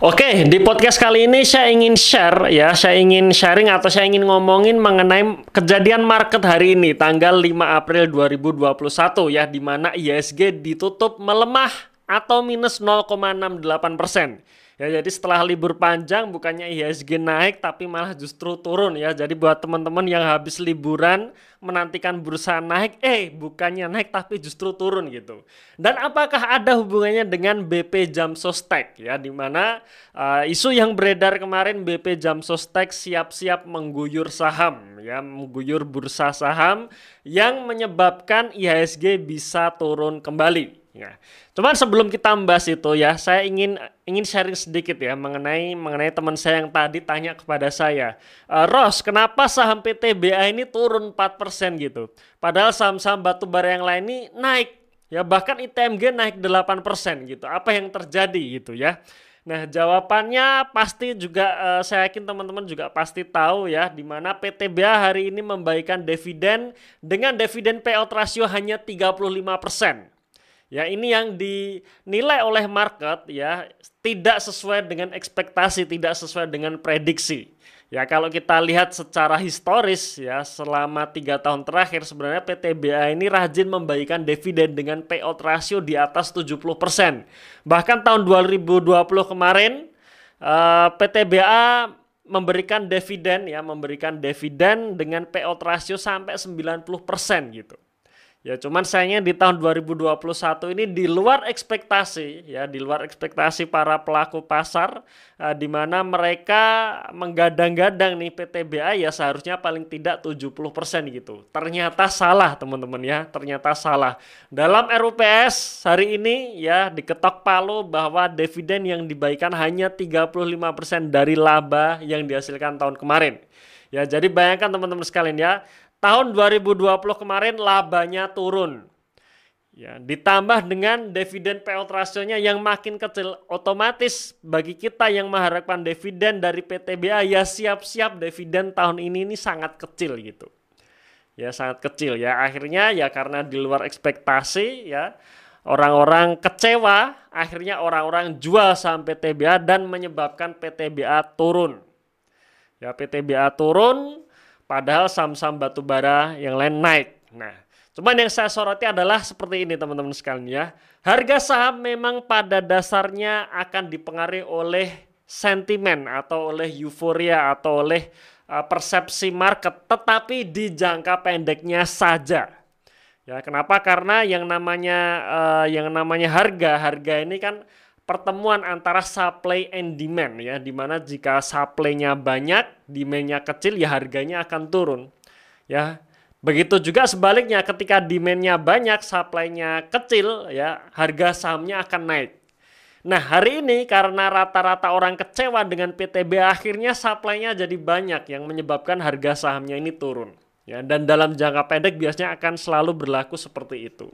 Oke, di podcast kali ini saya ingin share ya, saya ingin sharing atau saya ingin ngomongin mengenai kejadian market hari ini tanggal 5 April 2021 ya di mana ISG ditutup melemah atau minus 0,68 persen. Ya, jadi setelah libur panjang bukannya IHSG naik tapi malah justru turun ya. Jadi buat teman-teman yang habis liburan menantikan bursa naik, eh bukannya naik tapi justru turun gitu. Dan apakah ada hubungannya dengan BP Jam Sostek ya di mana uh, isu yang beredar kemarin BP Jam Sostek siap-siap mengguyur saham ya, mengguyur bursa saham yang menyebabkan IHSG bisa turun kembali. Ya. Cuman sebelum kita membahas itu ya, saya ingin ingin sharing sedikit ya mengenai mengenai teman saya yang tadi tanya kepada saya, e, Ros, kenapa saham PTBA ini turun 4% gitu? Padahal saham-saham batubara yang lain ini naik ya bahkan ITMG naik 8% gitu. Apa yang terjadi gitu ya? Nah, jawabannya pasti juga uh, saya yakin teman-teman juga pasti tahu ya di mana PTBA hari ini membagikan dividen dengan dividen payout ratio hanya 35%. Ya, ini yang dinilai oleh market ya tidak sesuai dengan ekspektasi, tidak sesuai dengan prediksi. Ya, kalau kita lihat secara historis ya selama tiga tahun terakhir sebenarnya PTBA ini rajin membagikan dividen dengan payout ratio di atas 70%. Bahkan tahun 2020 kemarin uh, eh, PTBA memberikan dividen ya, memberikan dividen dengan payout ratio sampai 90% gitu. Ya cuman sayangnya di tahun 2021 ini di luar ekspektasi ya di luar ekspektasi para pelaku pasar uh, di mana mereka menggadang-gadang nih PTBA ya seharusnya paling tidak 70% gitu. Ternyata salah teman-teman ya, ternyata salah. Dalam RUPS hari ini ya diketok palu bahwa dividen yang dibaikan hanya 35% dari laba yang dihasilkan tahun kemarin. Ya, jadi bayangkan teman-teman sekalian ya, tahun 2020 kemarin labanya turun. Ya, ditambah dengan dividen payout rasionya yang makin kecil, otomatis bagi kita yang mengharapkan dividen dari PTBA ya siap-siap dividen tahun ini ini sangat kecil gitu. Ya sangat kecil ya. Akhirnya ya karena di luar ekspektasi ya orang-orang kecewa, akhirnya orang-orang jual saham PTBA dan menyebabkan PTBA turun. Ya PTBA turun, Padahal saham-saham batu bara yang lain naik. Nah, cuman yang saya soroti adalah seperti ini teman-teman sekalian ya. Harga saham memang pada dasarnya akan dipengaruhi oleh sentimen atau oleh euforia atau oleh uh, persepsi market, tetapi di jangka pendeknya saja. Ya, kenapa? Karena yang namanya uh, yang namanya harga, harga ini kan pertemuan antara supply and demand ya di mana jika supply-nya banyak demand-nya kecil ya harganya akan turun ya. Begitu juga sebaliknya ketika demand-nya banyak supply-nya kecil ya harga sahamnya akan naik. Nah hari ini karena rata-rata orang kecewa dengan PTB akhirnya supply-nya jadi banyak yang menyebabkan harga sahamnya ini turun ya. Dan dalam jangka pendek biasanya akan selalu berlaku seperti itu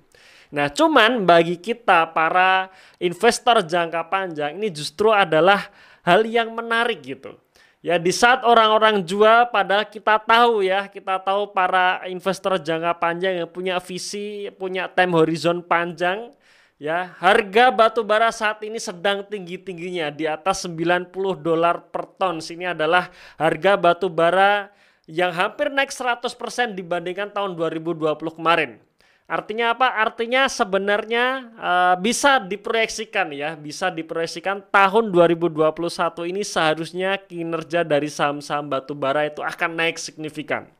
Nah, cuman bagi kita para investor jangka panjang ini justru adalah hal yang menarik gitu. Ya, di saat orang-orang jual padahal kita tahu ya, kita tahu para investor jangka panjang yang punya visi, punya time horizon panjang, ya, harga batu bara saat ini sedang tinggi-tingginya di atas 90 dolar per ton. Ini adalah harga batu bara yang hampir naik 100% dibandingkan tahun 2020 kemarin. Artinya apa? Artinya sebenarnya uh, bisa diproyeksikan ya, bisa diproyeksikan tahun 2021 ini seharusnya kinerja dari saham-saham batubara itu akan naik signifikan.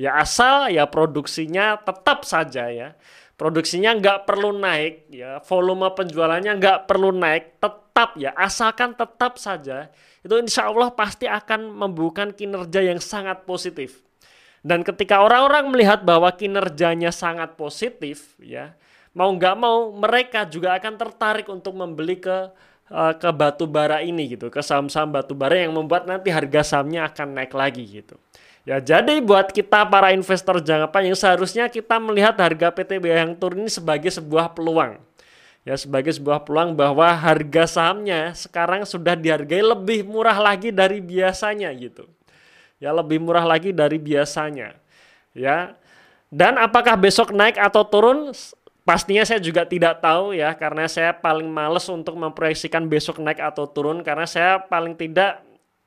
Ya asal ya produksinya tetap saja ya. Produksinya nggak perlu naik ya, volume penjualannya nggak perlu naik, tetap ya, asalkan tetap saja itu insya Allah pasti akan membuka kinerja yang sangat positif dan ketika orang-orang melihat bahwa kinerjanya sangat positif, ya mau nggak mau mereka juga akan tertarik untuk membeli ke uh, ke batu bara ini gitu, ke saham-saham batu bara yang membuat nanti harga sahamnya akan naik lagi gitu. Ya jadi buat kita para investor jangka panjang seharusnya kita melihat harga PTB yang turun ini sebagai sebuah peluang. Ya sebagai sebuah peluang bahwa harga sahamnya sekarang sudah dihargai lebih murah lagi dari biasanya gitu ya lebih murah lagi dari biasanya. Ya. Dan apakah besok naik atau turun? Pastinya saya juga tidak tahu ya karena saya paling males untuk memproyeksikan besok naik atau turun karena saya paling tidak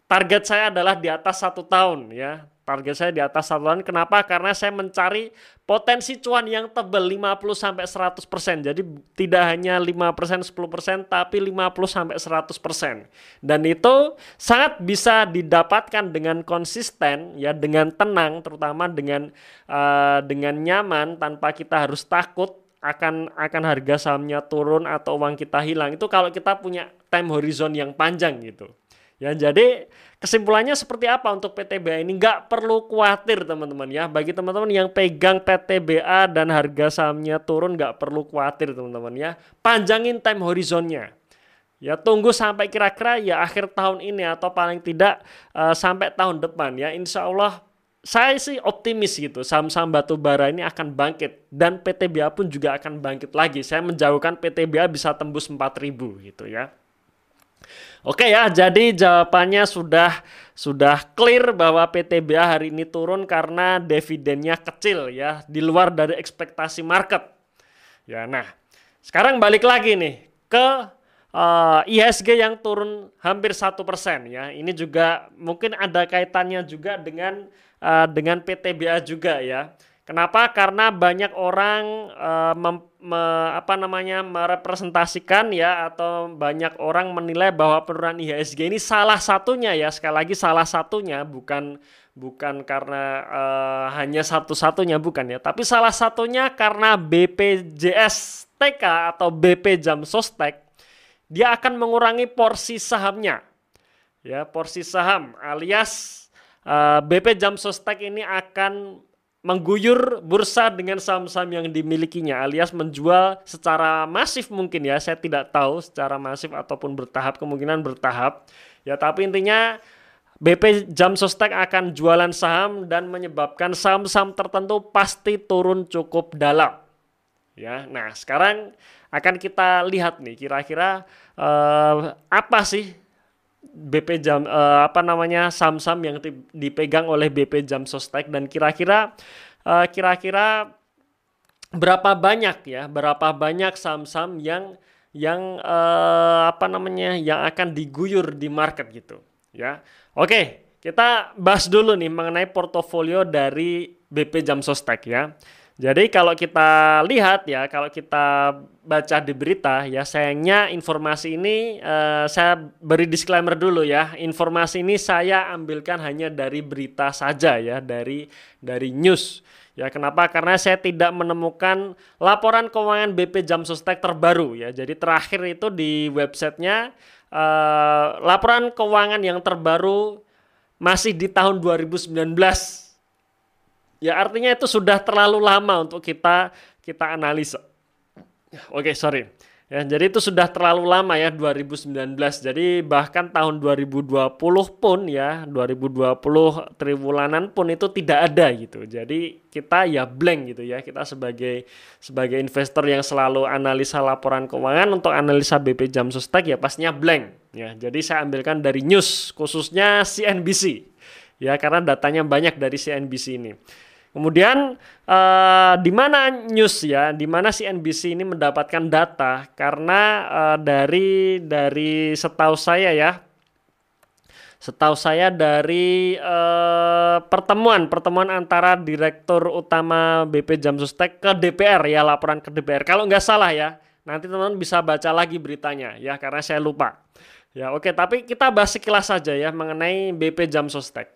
target saya adalah di atas satu tahun ya target saya di atas satu tahun kenapa? Karena saya mencari potensi cuan yang tebal 50 sampai 100 persen. Jadi tidak hanya 5 persen 10 persen tapi 50 sampai 100 persen. Dan itu sangat bisa didapatkan dengan konsisten ya dengan tenang terutama dengan uh, dengan nyaman tanpa kita harus takut akan akan harga sahamnya turun atau uang kita hilang. Itu kalau kita punya time horizon yang panjang gitu ya jadi kesimpulannya seperti apa untuk PTBA ini? Nggak perlu khawatir teman-teman ya. Bagi teman-teman yang pegang PTBA dan harga sahamnya turun nggak perlu khawatir teman-teman ya. Panjangin time horizonnya. Ya tunggu sampai kira-kira ya akhir tahun ini atau paling tidak uh, sampai tahun depan ya. Insya Allah saya sih optimis gitu saham-saham batu bara ini akan bangkit dan PTBA pun juga akan bangkit lagi. Saya menjauhkan PTBA bisa tembus 4000 gitu ya. Oke ya, jadi jawabannya sudah sudah clear bahwa PTBA hari ini turun karena dividennya kecil ya, di luar dari ekspektasi market. Ya, nah, sekarang balik lagi nih ke uh, eh, IHSG yang turun hampir satu persen ya. Ini juga mungkin ada kaitannya juga dengan uh, dengan PTBA juga ya. Kenapa? Karena banyak orang uh, mem, me, apa namanya merepresentasikan ya atau banyak orang menilai bahwa penurunan IHSG ini salah satunya ya sekali lagi salah satunya bukan bukan karena uh, hanya satu-satunya bukan ya tapi salah satunya karena BPJS TK atau BP Jam Sostek dia akan mengurangi porsi sahamnya ya porsi saham alias uh, eh, BP Jam Sostek ini akan mengguyur bursa dengan saham-saham yang dimilikinya alias menjual secara masif mungkin ya. Saya tidak tahu secara masif ataupun bertahap kemungkinan bertahap. Ya tapi intinya BP Jam Sostek akan jualan saham dan menyebabkan saham-saham tertentu pasti turun cukup dalam. Ya nah sekarang akan kita lihat nih kira-kira uh, apa sih BP Jam uh, apa namanya saham-saham yang dipegang oleh BP Jam Sostek dan kira-kira uh, kira-kira berapa banyak ya berapa banyak saham-saham yang yang uh, apa namanya yang akan diguyur di market gitu ya. Oke kita bahas dulu nih mengenai portofolio dari BP Jam Sostek ya jadi kalau kita lihat ya, kalau kita baca di berita ya, sayangnya informasi ini uh, saya beri disclaimer dulu ya. Informasi ini saya ambilkan hanya dari berita saja ya, dari dari news. Ya, kenapa? Karena saya tidak menemukan laporan keuangan BP Jam Sostek terbaru ya. Jadi terakhir itu di websitenya uh, laporan keuangan yang terbaru masih di tahun 2019 Ya artinya itu sudah terlalu lama untuk kita kita analisa. Oke, okay, sorry. Ya, jadi itu sudah terlalu lama ya 2019. Jadi bahkan tahun 2020 pun ya 2020 triwulanan pun itu tidak ada gitu. Jadi kita ya blank gitu ya. Kita sebagai sebagai investor yang selalu analisa laporan keuangan untuk analisa BP Jam Sostek ya pastinya blank ya. Jadi saya ambilkan dari news khususnya CNBC. Ya karena datanya banyak dari CNBC ini. Kemudian uh, di mana news ya, di mana si NBC ini mendapatkan data karena uh, dari dari setahu saya ya, setahu saya dari uh, pertemuan pertemuan antara direktur utama BP Jamsustek ke DPR ya laporan ke DPR. Kalau nggak salah ya, nanti teman-teman bisa baca lagi beritanya ya karena saya lupa. Ya oke, tapi kita bahas sekilas saja ya mengenai BP Jamsostek.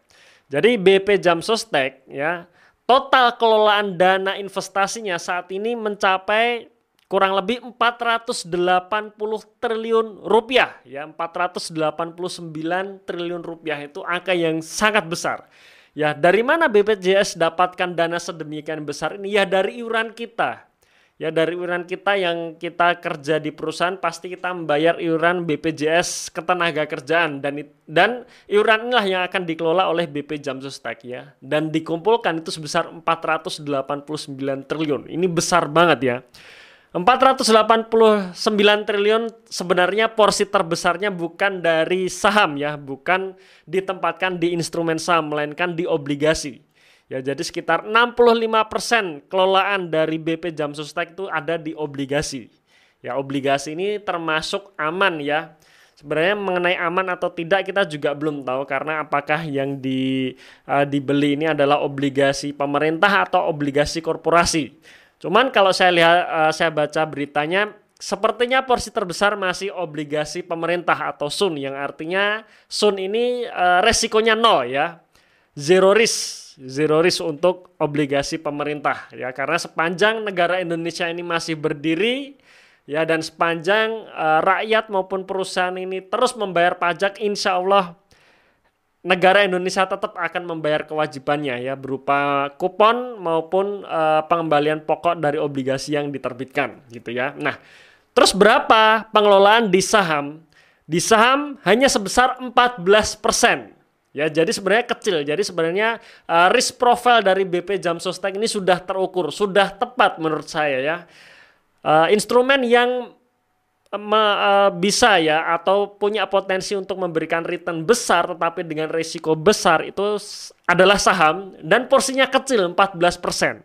Jadi BP Jamsostek ya Total kelolaan dana investasinya saat ini mencapai kurang lebih 480 triliun rupiah. Ya 489 triliun rupiah itu angka yang sangat besar. Ya dari mana BPJS dapatkan dana sedemikian besar ini? Ya dari iuran kita ya dari iuran kita yang kita kerja di perusahaan pasti kita membayar iuran BPJS ketenaga kerjaan. Dan dan iuran inilah yang akan dikelola oleh BP Jamsostek ya. Dan dikumpulkan itu sebesar 489 triliun. Ini besar banget ya. 489 triliun sebenarnya porsi terbesarnya bukan dari saham ya. Bukan ditempatkan di instrumen saham melainkan di obligasi Ya, jadi sekitar 65% kelolaan dari BP Jamsostek itu ada di obligasi. Ya, obligasi ini termasuk aman ya. Sebenarnya mengenai aman atau tidak kita juga belum tahu karena apakah yang di uh, dibeli ini adalah obligasi pemerintah atau obligasi korporasi. Cuman kalau saya lihat uh, saya baca beritanya sepertinya porsi terbesar masih obligasi pemerintah atau Sun yang artinya Sun ini uh, resikonya nol ya. Zero risk zero risk untuk obligasi pemerintah ya. Karena sepanjang negara Indonesia ini masih berdiri ya dan sepanjang uh, rakyat maupun perusahaan ini terus membayar pajak insya Allah negara Indonesia tetap akan membayar kewajibannya ya berupa kupon maupun uh, pengembalian pokok dari obligasi yang diterbitkan gitu ya. Nah terus berapa pengelolaan di saham? Di saham hanya sebesar 14 persen Ya, jadi sebenarnya kecil. Jadi sebenarnya uh, risk profile dari BP Jam Sostek ini sudah terukur, sudah tepat menurut saya ya. Uh, instrumen yang me, uh, bisa ya atau punya potensi untuk memberikan return besar tetapi dengan risiko besar itu adalah saham dan porsinya kecil 14%.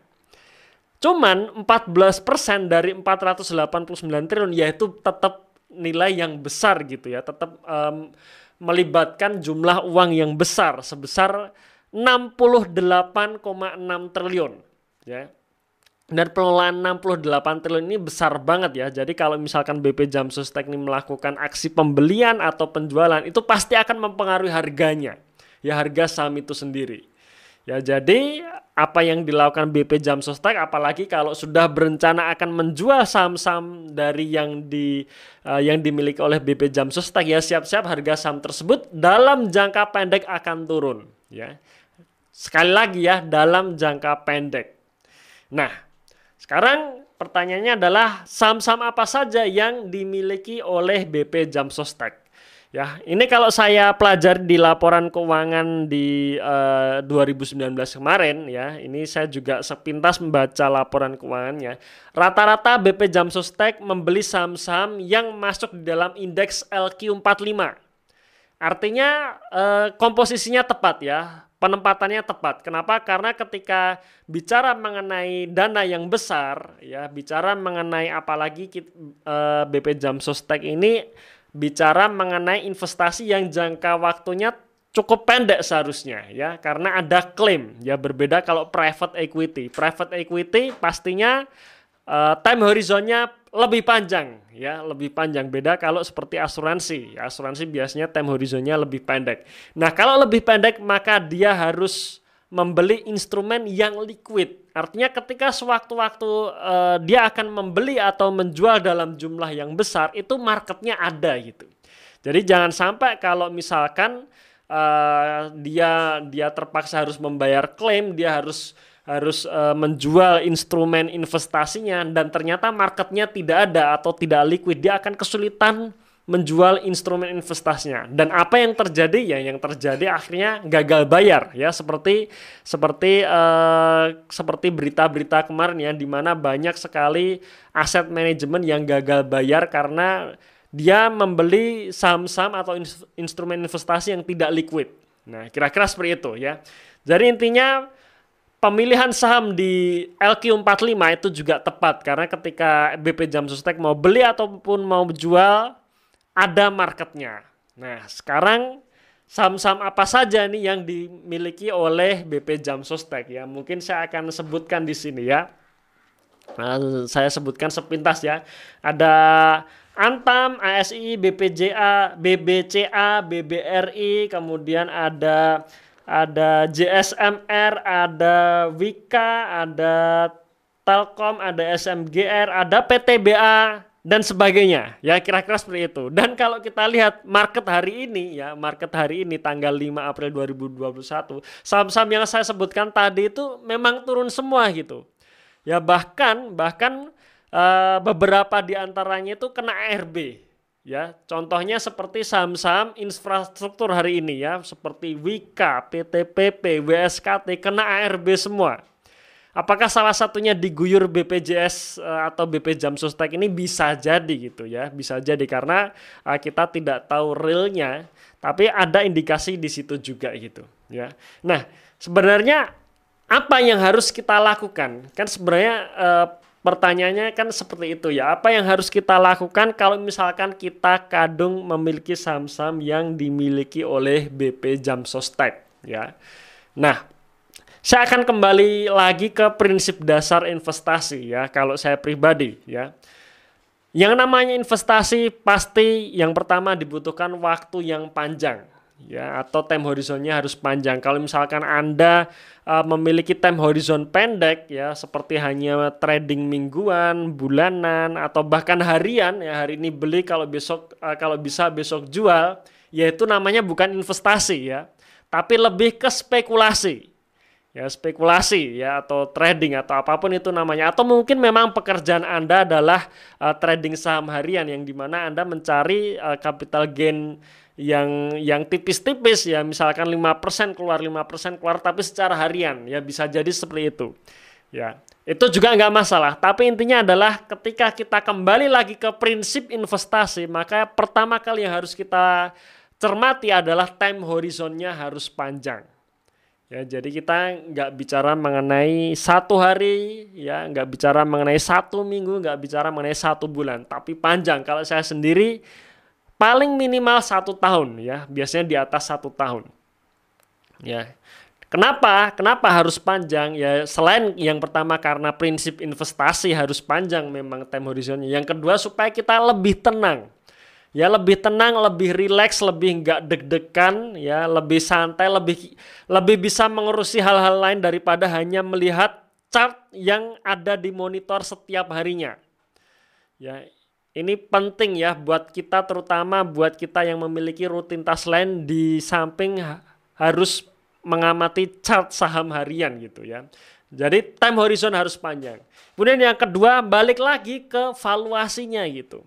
Cuman 14% dari 489 triliun yaitu tetap nilai yang besar gitu ya, tetap um, melibatkan jumlah uang yang besar sebesar 68,6 triliun ya. Dan pengelolaan 68 triliun ini besar banget ya. Jadi kalau misalkan BP Jamsus ini melakukan aksi pembelian atau penjualan itu pasti akan mempengaruhi harganya. Ya harga saham itu sendiri. Ya jadi apa yang dilakukan BP Jam Sostek apalagi kalau sudah berencana akan menjual saham-saham dari yang di uh, yang dimiliki oleh BP Jam Sostek ya siap-siap harga saham tersebut dalam jangka pendek akan turun ya. Sekali lagi ya dalam jangka pendek. Nah, sekarang pertanyaannya adalah saham-saham apa saja yang dimiliki oleh BP Jam Sostek? Ya, ini kalau saya pelajari di laporan keuangan di uh, eh, 2019 kemarin ya, ini saya juga sepintas membaca laporan keuangannya. Rata-rata BP Jamsostek membeli saham-saham yang masuk di dalam indeks LQ45. Artinya uh, komposisinya tepat ya, penempatannya tepat. Kenapa? Karena ketika bicara mengenai dana yang besar ya, bicara mengenai apalagi uh, eh, BP Jamsostek ini bicara mengenai investasi yang jangka waktunya cukup pendek seharusnya ya. Karena ada klaim ya berbeda kalau private equity. Private equity pastinya uh, time horizonnya lebih panjang ya lebih panjang. Beda kalau seperti asuransi. Asuransi biasanya time horizonnya lebih pendek. Nah kalau lebih pendek maka dia harus membeli instrumen yang liquid. Artinya ketika sewaktu-waktu uh, dia akan membeli atau menjual dalam jumlah yang besar, itu marketnya ada gitu. Jadi jangan sampai kalau misalkan uh, dia dia terpaksa harus membayar klaim, dia harus harus uh, menjual instrumen investasinya dan ternyata marketnya tidak ada atau tidak liquid, dia akan kesulitan menjual instrumen investasinya dan apa yang terjadi ya yang terjadi akhirnya gagal bayar ya seperti seperti uh, seperti berita-berita kemarin ya di mana banyak sekali aset manajemen yang gagal bayar karena dia membeli saham-saham atau instrumen investasi yang tidak liquid. Nah, kira-kira seperti itu ya. Jadi intinya pemilihan saham di LQ45 itu juga tepat karena ketika BP Jamsustek mau beli ataupun mau jual ada marketnya. Nah, sekarang saham-saham apa saja nih yang dimiliki oleh BP Jamsostek ya? Mungkin saya akan sebutkan di sini ya. Nah, saya sebutkan sepintas ya. Ada Antam, ASI, BPJA, BBCA, BBRI, kemudian ada ada JSMR, ada Wika, ada Telkom, ada SMGR, ada PTBA, dan sebagainya. Ya kira-kira seperti itu. Dan kalau kita lihat market hari ini ya, market hari ini tanggal 5 April 2021, saham-saham yang saya sebutkan tadi itu memang turun semua gitu. Ya bahkan bahkan uh, beberapa di antaranya itu kena ARB. Ya, contohnya seperti saham-saham infrastruktur hari ini ya, seperti Wika, PTPP, WSKT kena ARB semua. Apakah salah satunya diguyur BPJS eh, atau BP Jamsostek ini bisa jadi gitu ya, bisa jadi karena uh, kita tidak tahu realnya, tapi ada indikasi di situ juga gitu ya. Nah sebenarnya apa yang harus kita lakukan? Kan sebenarnya uh, pertanyaannya kan seperti itu ya. Apa yang harus kita lakukan kalau misalkan kita kadung memiliki saham-saham yang dimiliki oleh BP Jam Sostek ya. Nah, saya akan kembali lagi ke prinsip dasar investasi ya kalau saya pribadi ya. Yang namanya investasi pasti yang pertama dibutuhkan waktu yang panjang ya atau time horizonnya harus panjang. Kalau misalkan Anda uh, memiliki time horizon pendek ya seperti hanya trading mingguan, bulanan atau bahkan harian ya hari ini beli kalau besok uh, kalau bisa besok jual, ya itu namanya bukan investasi ya, tapi lebih ke spekulasi. Ya spekulasi ya atau trading atau apa pun itu namanya. Atau mungkin memang pekerjaan Anda adalah uh, trading saham harian yang di mana Anda mencari uh, capital gain yang yang tipis-tipis ya. Misalkan 5% keluar 5% keluar tapi secara harian ya bisa jadi seperti itu. Ya itu juga nggak masalah. Tapi intinya adalah ketika kita kembali lagi ke prinsip investasi maka pertama kali yang harus kita cermati adalah time horizonnya harus panjang ya jadi kita nggak bicara mengenai satu hari ya nggak bicara mengenai satu minggu nggak bicara mengenai satu bulan. Tapi panjang. Kalau saya sendiri paling minimal satu tahun ya. Biasanya di atas satu tahun. Ya. Kenapa? Kenapa harus panjang? Ya selain yang pertama karena prinsip investasi harus panjang memang time horizonnya. Yang kedua supaya kita lebih tenang ya lebih tenang lebih rileks lebih nggak deg-degan ya lebih santai lebih lebih bisa mengurusi hal-hal lain daripada hanya melihat chart yang ada di monitor setiap harinya ya ini penting ya buat kita terutama buat kita yang memiliki rutinitas lain di samping harus mengamati chart saham harian gitu ya. Jadi time horizon harus panjang. Kemudian yang kedua balik lagi ke valuasinya gitu.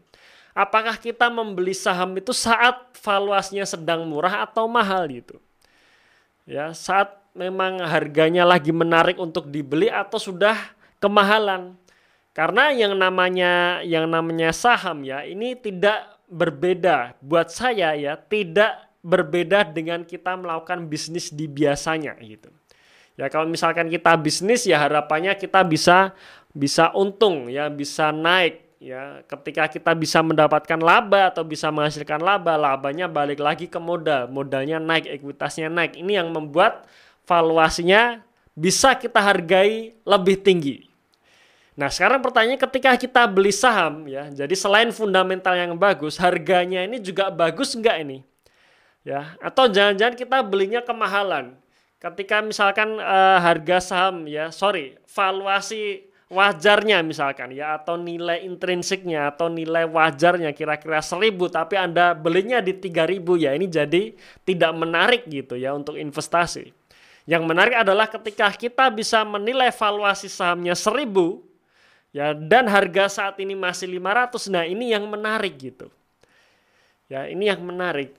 Apakah kita membeli saham itu saat valuasinya sedang murah atau mahal gitu. Ya, saat memang harganya lagi menarik untuk dibeli atau sudah kemahalan. Karena yang namanya yang namanya saham ya ini tidak berbeda buat saya ya, tidak berbeda dengan kita melakukan bisnis di biasanya gitu. Ya kalau misalkan kita bisnis ya harapannya kita bisa bisa untung ya, bisa naik ya. Ketika kita bisa mendapatkan laba atau bisa menghasilkan laba, labanya balik lagi ke modal, modalnya naik, ekuitasnya naik. Ini yang membuat valuasinya bisa kita hargai lebih tinggi Nah sekarang pertanyaannya ketika kita beli saham ya, jadi selain fundamental yang bagus, harganya ini juga bagus enggak ini? Ya, atau jangan-jangan kita belinya kemahalan. Ketika misalkan uh, harga saham ya, sorry, valuasi wajarnya misalkan ya atau nilai intrinsiknya atau nilai wajarnya kira-kira seribu tapi Anda belinya di 3000 ya ini jadi tidak menarik gitu ya untuk investasi. Yang menarik adalah ketika kita bisa menilai valuasi sahamnya seribu Ya, dan harga saat ini masih 500. Nah, ini yang menarik gitu. Ya, ini yang menarik.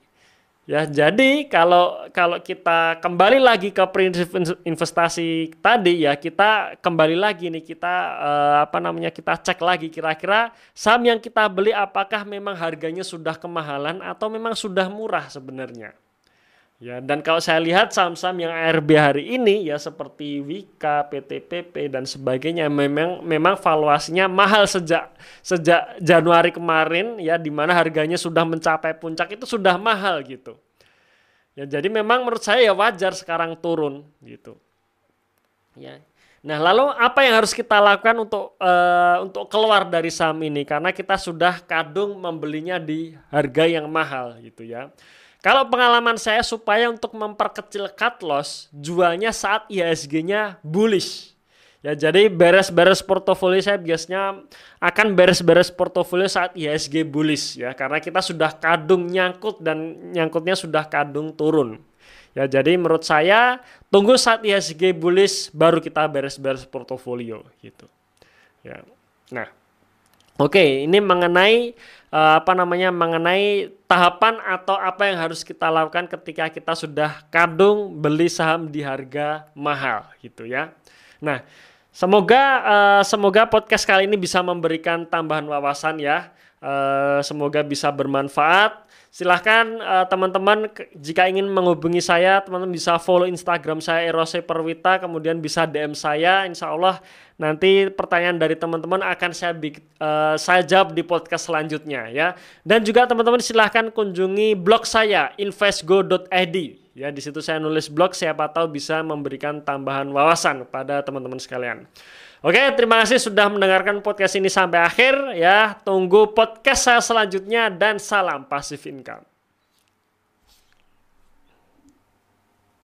Ya, jadi kalau kalau kita kembali lagi ke prinsip investasi tadi ya, kita kembali lagi nih kita eh, apa namanya? kita cek lagi kira-kira saham yang kita beli apakah memang harganya sudah kemahalan atau memang sudah murah sebenarnya. Ya, dan kalau saya lihat saham-saham yang ARB hari ini ya seperti Wika, PTPP dan sebagainya memang memang valuasinya mahal sejak sejak Januari kemarin ya di mana harganya sudah mencapai puncak itu sudah mahal gitu. Ya, jadi memang menurut saya ya wajar sekarang turun gitu. Ya. Nah, lalu apa yang harus kita lakukan untuk uh, untuk keluar dari saham ini karena kita sudah kadung membelinya di harga yang mahal gitu ya. Kalau pengalaman saya supaya untuk memperkecil cut loss, jualnya saat IHSG-nya bullish. Ya, jadi beres-beres portofolio saya biasanya akan beres-beres portofolio saat IHSG bullish ya, karena kita sudah kadung nyangkut dan nyangkutnya sudah kadung turun. Ya, jadi menurut saya tunggu saat IHSG bullish baru kita beres-beres portofolio gitu. Ya. Nah, oke, ini mengenai uh, apa namanya mengenai tahapan atau apa yang harus kita lakukan ketika kita sudah kadung beli saham di harga mahal gitu ya. Nah, semoga uh, semoga podcast kali ini bisa memberikan tambahan wawasan ya Uh, semoga bisa bermanfaat. Silahkan uh, teman-teman jika ingin menghubungi saya, teman-teman bisa follow Instagram saya Erose Perwita, kemudian bisa DM saya. Insya Allah nanti pertanyaan dari teman-teman akan saya uh, saya jawab di podcast selanjutnya ya. Dan juga teman-teman silahkan kunjungi blog saya investgo.id ya. Di situ saya nulis blog, siapa tahu bisa memberikan tambahan wawasan pada teman-teman sekalian. Oke, terima kasih sudah mendengarkan podcast ini sampai akhir ya. Tunggu podcast saya selanjutnya dan salam pasif income.